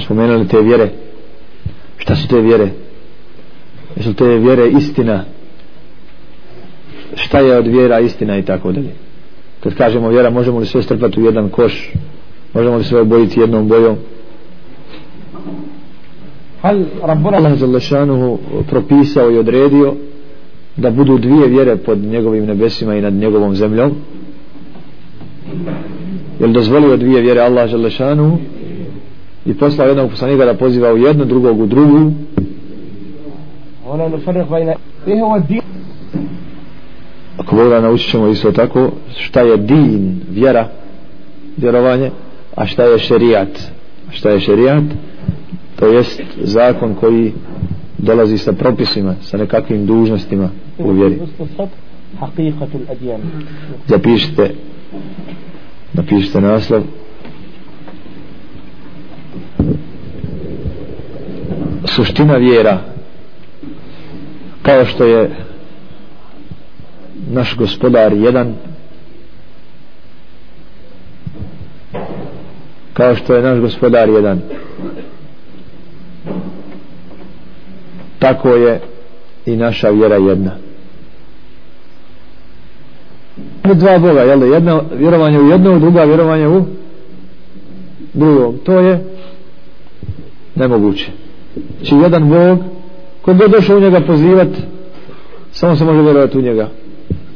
spomenuli te vjere. Šta su te vjere? Jesu te vjere istina? Šta je od vjera istina i tako dalje? Kad kažemo vjera možemo li sve strpati u jedan koš? Možemo li sve obojiti jednom bojom? Hal rabbuna Allah zalašanuhu propisao i odredio da budu dvije vjere pod njegovim nebesima i nad njegovom zemljom? Je li dozvolio dvije vjere Allah zalašanuhu i poslao jednog poslanika da poziva u jednu, drugog u drugu. Ona nufarih vajna e, ihova din. Ako Boga naučit ćemo isto tako, šta je din, vjera, vjerovanje, a šta je šerijat. Šta je šerijat? To jest zakon koji dolazi sa propisima, sa nekakvim dužnostima u vjeri. Zapišite, napišite naslov, suština vjera kao što je naš gospodar jedan kao što je naš gospodar jedan. Tako je i naša vjera jedna. Dva Boga, jel jedno vjerovanje u jedno, druga vjerovanje u drugom, to je nemoguće. či jedan Bog ko god došao u njega pozivat samo se može vjerovati u njega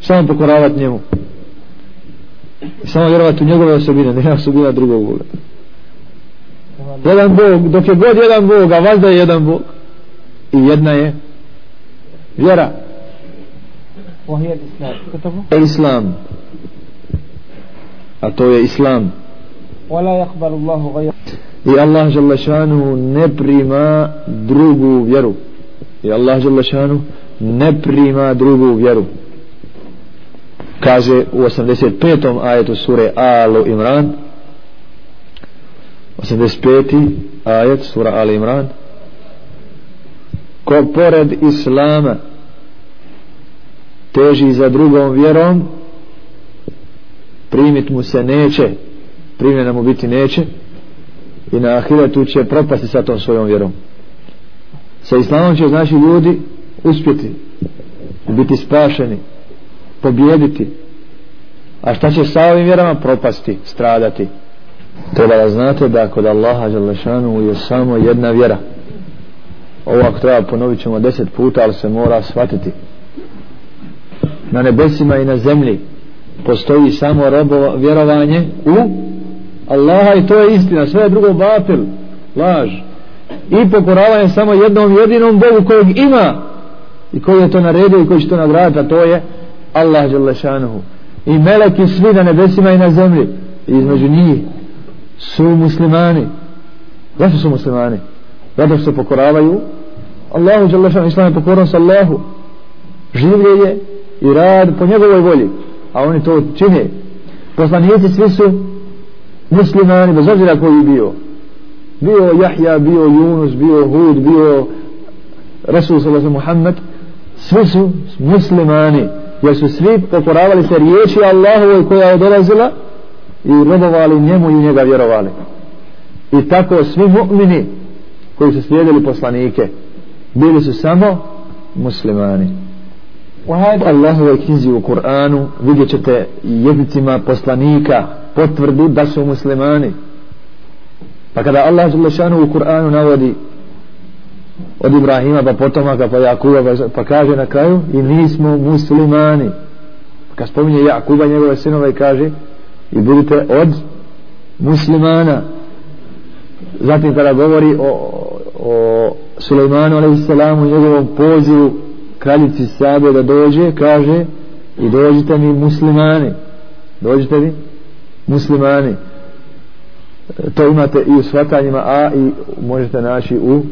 samo pokoravati njemu i samo vjerovati u njegove osobine nema osobina drugog Boga jedan Bog, dok je god jedan Bog a vazda je jedan Bog i jedna je vjera وهي الإسلام كتبه je islam a to je islam ولا يقبل الله غير i Allah Želešanu ne prima drugu vjeru i Allah Želešanu ne prima drugu vjeru kaže u 85. ajetu sure Alu Imran 85. ajet sura Al Imran ko pored Islama teži za drugom vjerom primit mu se neće primjena mu biti neće i na ahiretu će propasti sa tom svojom vjerom. Sa islamom će znači ljudi uspjeti biti spašeni pobjediti a šta će sa ovim vjerama? Propasti stradati. Treba da znate da kod Allaha Đalešanu je samo jedna vjera. Ovo ako treba ponovit ćemo deset puta ali se mora shvatiti. Na nebesima i na zemlji postoji samo robo, vjerovanje u Allaha i to je istina sve je drugo batil laž. I pokoravanje samo jednom jedinom Bogu kojeg ima i koji je to naredio i koji će to nagraditi a to je Allah Đelešanuhu. i meleki svi na nebesima i na zemlji i između njih su muslimani. Zašto su muslimani? Zato što se pokoravaju Allahu Đelešanuhu, Islam je pokoran sa Allahu. Življenje i rad po njegovoj volji a oni to čine. Poslanici svi su muslimani bez obzira koji bio. Bio Jahja, bio Yunus, bio Hud, bio Rasul sallallahu Muhammed svi su muslimani jer su svi pokoravali se riječi Allahovoj koja je dolazila i robovali njemu i njega vjerovali. I tako svi mu'mini koji su slijedili poslanike bili su samo muslimani. U Allahovoj knjizi u Kur'anu vidjet ćete jezicima poslanika potvrdu da su muslimani. Pa kada Allah Želešanu u Kur'anu navodi od Ibrahima pa potomaka pa Jakuba pa, pa kaže na kraju i mi smo muslimani. Pa kad spominje Jakuba njegove sinove i kaže i budite od muslimana. Zatim kada govori o, o Sulejmanu a.s. i njegovom pozivu kraljici Sabe da dođe kaže i dođite mi muslimani. Dođite mi muslimani. To imate i u svatanjima a i možete naći u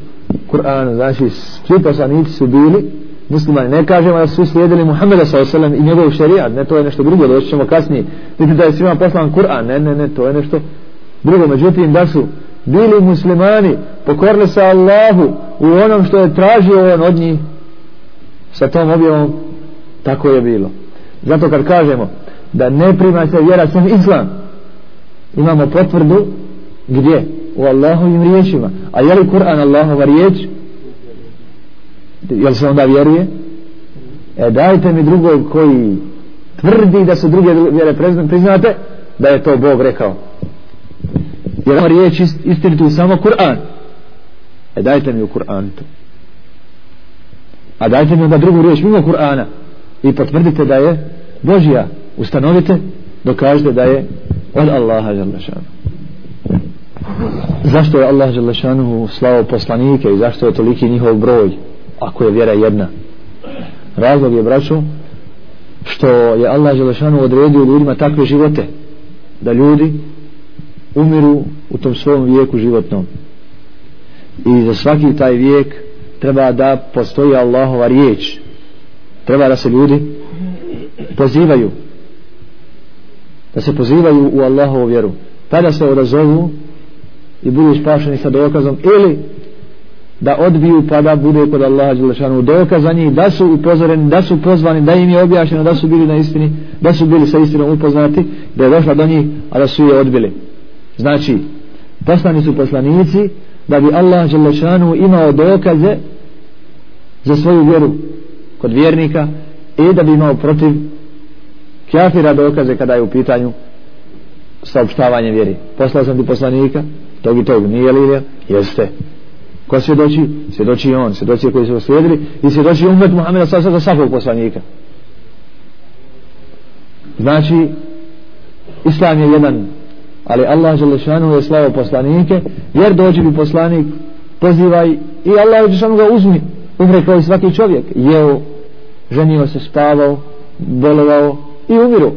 Kur'anu. Znači svi poslanici su bili muslimani. Ne kažemo da su slijedili Muhammeda s.a.v. i njegov šerijat. Ne to je nešto drugo doći ćemo kasnije. Vidite da je svima poslan Kur'an. Ne ne ne to je nešto drugo. Međutim da su bili muslimani pokorili se Allahu u onom što je tražio on od njih sa tom objavom tako je bilo. Zato kad kažemo da ne prima se vjera sam islam imamo potvrdu gdje? U Allahovim riječima. A je li Kur'an Allahova riječ? Jel se onda vjeruje? E dajte mi drugog koji tvrdi da su druge vjere priznate da je to Bog rekao. Jer ova riječ istinitu samo Kur'an. E dajte mi u Kur'an to. A dajte mi onda drugu riječ mimo Kur'ana. I potvrdite da je Božija. Ustanovite dokažete da je od Allaha Đalešanu zašto je Allah Đalešanu slao poslanike i zašto je toliki njihov broj ako je vjera jedna? Razlog je braćo što je Allah Đalešanu odredio ljudima takve živote da ljudi umiru u tom svom vijeku životnom. I za svaki taj vijek treba da postoji Allahova riječ. Treba da se ljudi pozivaju da se pozivaju u Allahovu vjeru. Tada se odazovu i budu spašeni sa dokazom ili da odbiju pa da bude kod Allaha Đelešanu dokaz za njih da su upozoreni, da su pozvani da im je objašnjeno da su bili na istini da su bili sa istinom upoznati da je došla do njih a da su je odbili. Znači poslani su poslanici da bi Allah Đelešanu imao dokaze za svoju vjeru kod vjernika i da bi imao protiv kjafira dokaze kada je u pitanju saopštavanje vjeri. Poslao sam ti poslanika tog i tog nije li je jeste. Ko svjedoči? Svjedoči i on svjedoči koji su slijedili i svjedoči umet Muhammeda sa sada svakog poslanika. Znači islam je jedan ali Allah Želešanu je slavo poslanike jer dođe bi poslanik pozivaj i Allah Želešanu ga uzmi umre kao i svaki čovjek. Jeo ženio se spavao bolovao i umiru